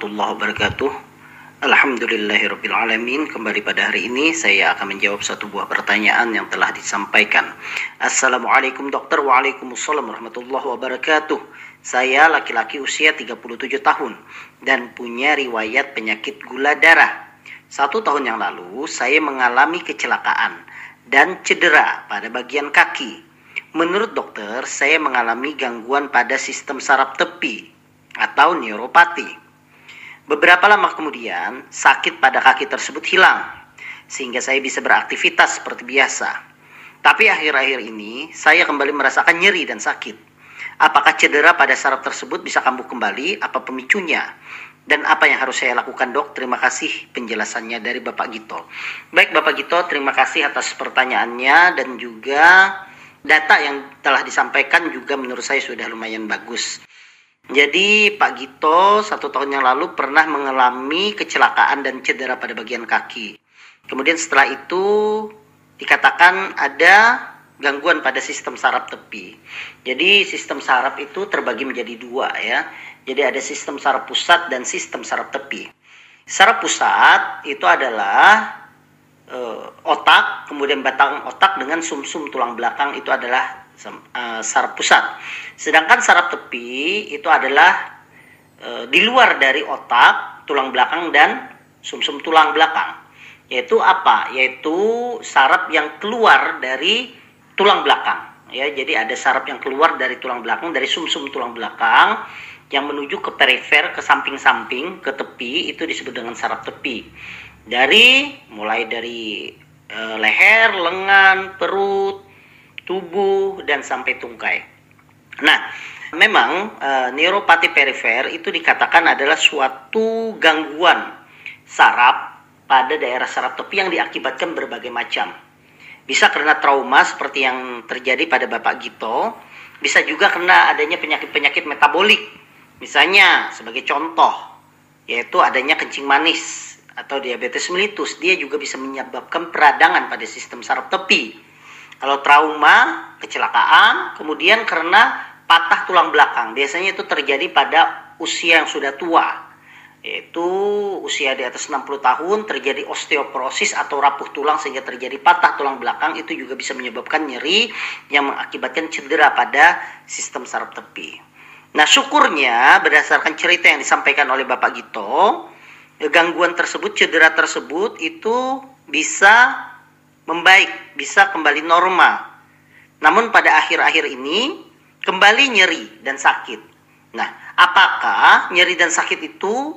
Warahmatullahi wabarakatuh. Alhamdulillahirrabbilalamin Kembali pada hari ini saya akan menjawab satu buah pertanyaan yang telah disampaikan. Assalamualaikum dokter. Waalaikumsalam warahmatullahi wabarakatuh. Saya laki-laki usia 37 tahun Dan punya riwayat penyakit gula darah. Satu tahun yang lalu saya mengalami kecelakaan Dan cedera pada bagian kaki. Menurut dokter saya mengalami gangguan pada sistem saraf tepi Atau neuropati Beberapa lama kemudian, sakit pada kaki tersebut hilang, sehingga saya bisa beraktivitas seperti biasa. Tapi akhir-akhir ini, saya kembali merasakan nyeri dan sakit. Apakah cedera pada saraf tersebut bisa kambuh kembali? Apa pemicunya? Dan apa yang harus saya lakukan dok? Terima kasih penjelasannya dari Bapak Gito. Baik Bapak Gito, terima kasih atas pertanyaannya dan juga data yang telah disampaikan juga menurut saya sudah lumayan bagus. Jadi Pak Gito satu tahun yang lalu pernah mengalami kecelakaan dan cedera pada bagian kaki. Kemudian setelah itu dikatakan ada gangguan pada sistem saraf tepi. Jadi sistem saraf itu terbagi menjadi dua ya. Jadi ada sistem saraf pusat dan sistem saraf tepi. Saraf pusat itu adalah uh, otak, kemudian batang otak dengan sumsum -sum tulang belakang itu adalah saraf pusat. Sedangkan saraf tepi itu adalah uh, di luar dari otak, tulang belakang dan sumsum -sum tulang belakang. Yaitu apa? Yaitu saraf yang keluar dari tulang belakang. Ya, jadi ada saraf yang keluar dari tulang belakang, dari sumsum -sum tulang belakang yang menuju ke perifer, ke samping-samping, ke tepi itu disebut dengan saraf tepi. Dari mulai dari e, leher, lengan, perut, tubuh dan sampai tungkai. Nah, memang e, neuropati perifer itu dikatakan adalah suatu gangguan saraf pada daerah saraf tepi yang diakibatkan berbagai macam. Bisa karena trauma seperti yang terjadi pada Bapak Gito, bisa juga karena adanya penyakit-penyakit metabolik. Misalnya sebagai contoh yaitu adanya kencing manis atau diabetes mellitus, dia juga bisa menyebabkan peradangan pada sistem saraf tepi kalau trauma, kecelakaan, kemudian karena patah tulang belakang. Biasanya itu terjadi pada usia yang sudah tua. Yaitu usia di atas 60 tahun terjadi osteoporosis atau rapuh tulang sehingga terjadi patah tulang belakang itu juga bisa menyebabkan nyeri yang mengakibatkan cedera pada sistem saraf tepi. Nah syukurnya berdasarkan cerita yang disampaikan oleh Bapak Gito, gangguan tersebut, cedera tersebut itu bisa membaik, bisa kembali normal. Namun pada akhir-akhir ini kembali nyeri dan sakit. Nah, apakah nyeri dan sakit itu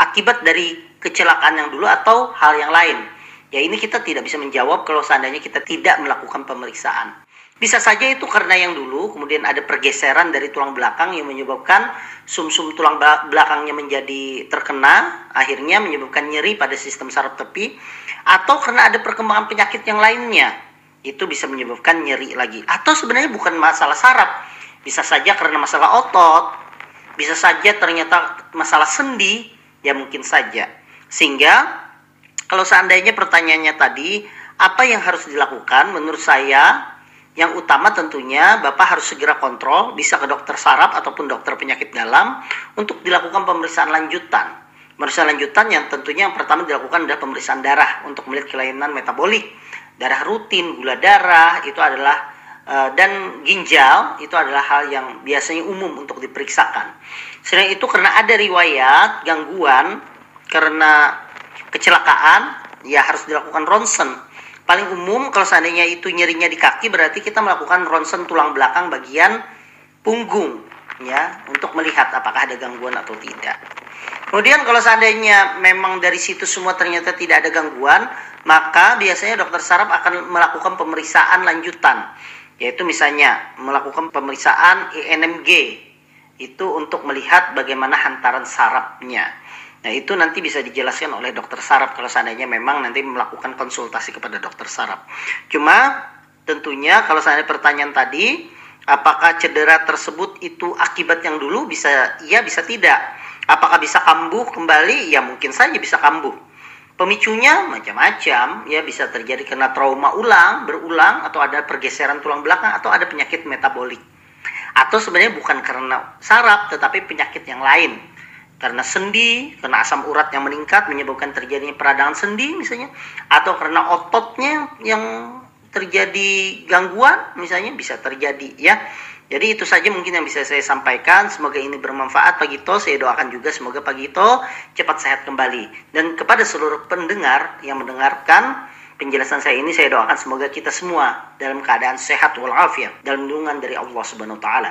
akibat dari kecelakaan yang dulu atau hal yang lain? Ya ini kita tidak bisa menjawab kalau seandainya kita tidak melakukan pemeriksaan. Bisa saja itu karena yang dulu, kemudian ada pergeseran dari tulang belakang yang menyebabkan sumsum -sum tulang belakangnya menjadi terkena, akhirnya menyebabkan nyeri pada sistem saraf tepi, atau karena ada perkembangan penyakit yang lainnya, itu bisa menyebabkan nyeri lagi. Atau sebenarnya bukan masalah saraf, bisa saja karena masalah otot, bisa saja ternyata masalah sendi, ya mungkin saja. Sehingga kalau seandainya pertanyaannya tadi, apa yang harus dilakukan? Menurut saya, yang utama tentunya Bapak harus segera kontrol, bisa ke dokter saraf ataupun dokter penyakit dalam untuk dilakukan pemeriksaan lanjutan. Pemeriksaan lanjutan yang tentunya yang pertama dilakukan adalah pemeriksaan darah untuk melihat kelainan metabolik. Darah rutin, gula darah itu adalah eh, dan ginjal itu adalah hal yang biasanya umum untuk diperiksakan. Selain itu karena ada riwayat gangguan karena kecelakaan ya harus dilakukan ronsen paling umum kalau seandainya itu nyerinya di kaki berarti kita melakukan ronsen tulang belakang bagian punggung ya untuk melihat apakah ada gangguan atau tidak. Kemudian kalau seandainya memang dari situ semua ternyata tidak ada gangguan, maka biasanya dokter saraf akan melakukan pemeriksaan lanjutan, yaitu misalnya melakukan pemeriksaan INMG itu untuk melihat bagaimana hantaran sarafnya. Nah itu nanti bisa dijelaskan oleh dokter saraf kalau seandainya memang nanti melakukan konsultasi kepada dokter saraf. Cuma tentunya kalau seandainya pertanyaan tadi, apakah cedera tersebut itu akibat yang dulu bisa iya bisa tidak. Apakah bisa kambuh kembali? Ya mungkin saja bisa kambuh. Pemicunya macam-macam, ya bisa terjadi karena trauma ulang, berulang, atau ada pergeseran tulang belakang, atau ada penyakit metabolik. Atau sebenarnya bukan karena saraf, tetapi penyakit yang lain karena sendi, karena asam urat yang meningkat menyebabkan terjadinya peradangan sendi misalnya, atau karena ototnya yang terjadi gangguan misalnya bisa terjadi ya. Jadi itu saja mungkin yang bisa saya sampaikan. Semoga ini bermanfaat Pak Gito. Saya doakan juga semoga Pak Gito cepat sehat kembali. Dan kepada seluruh pendengar yang mendengarkan penjelasan saya ini saya doakan semoga kita semua dalam keadaan sehat walafiat dalam lindungan dari Allah Subhanahu wa taala.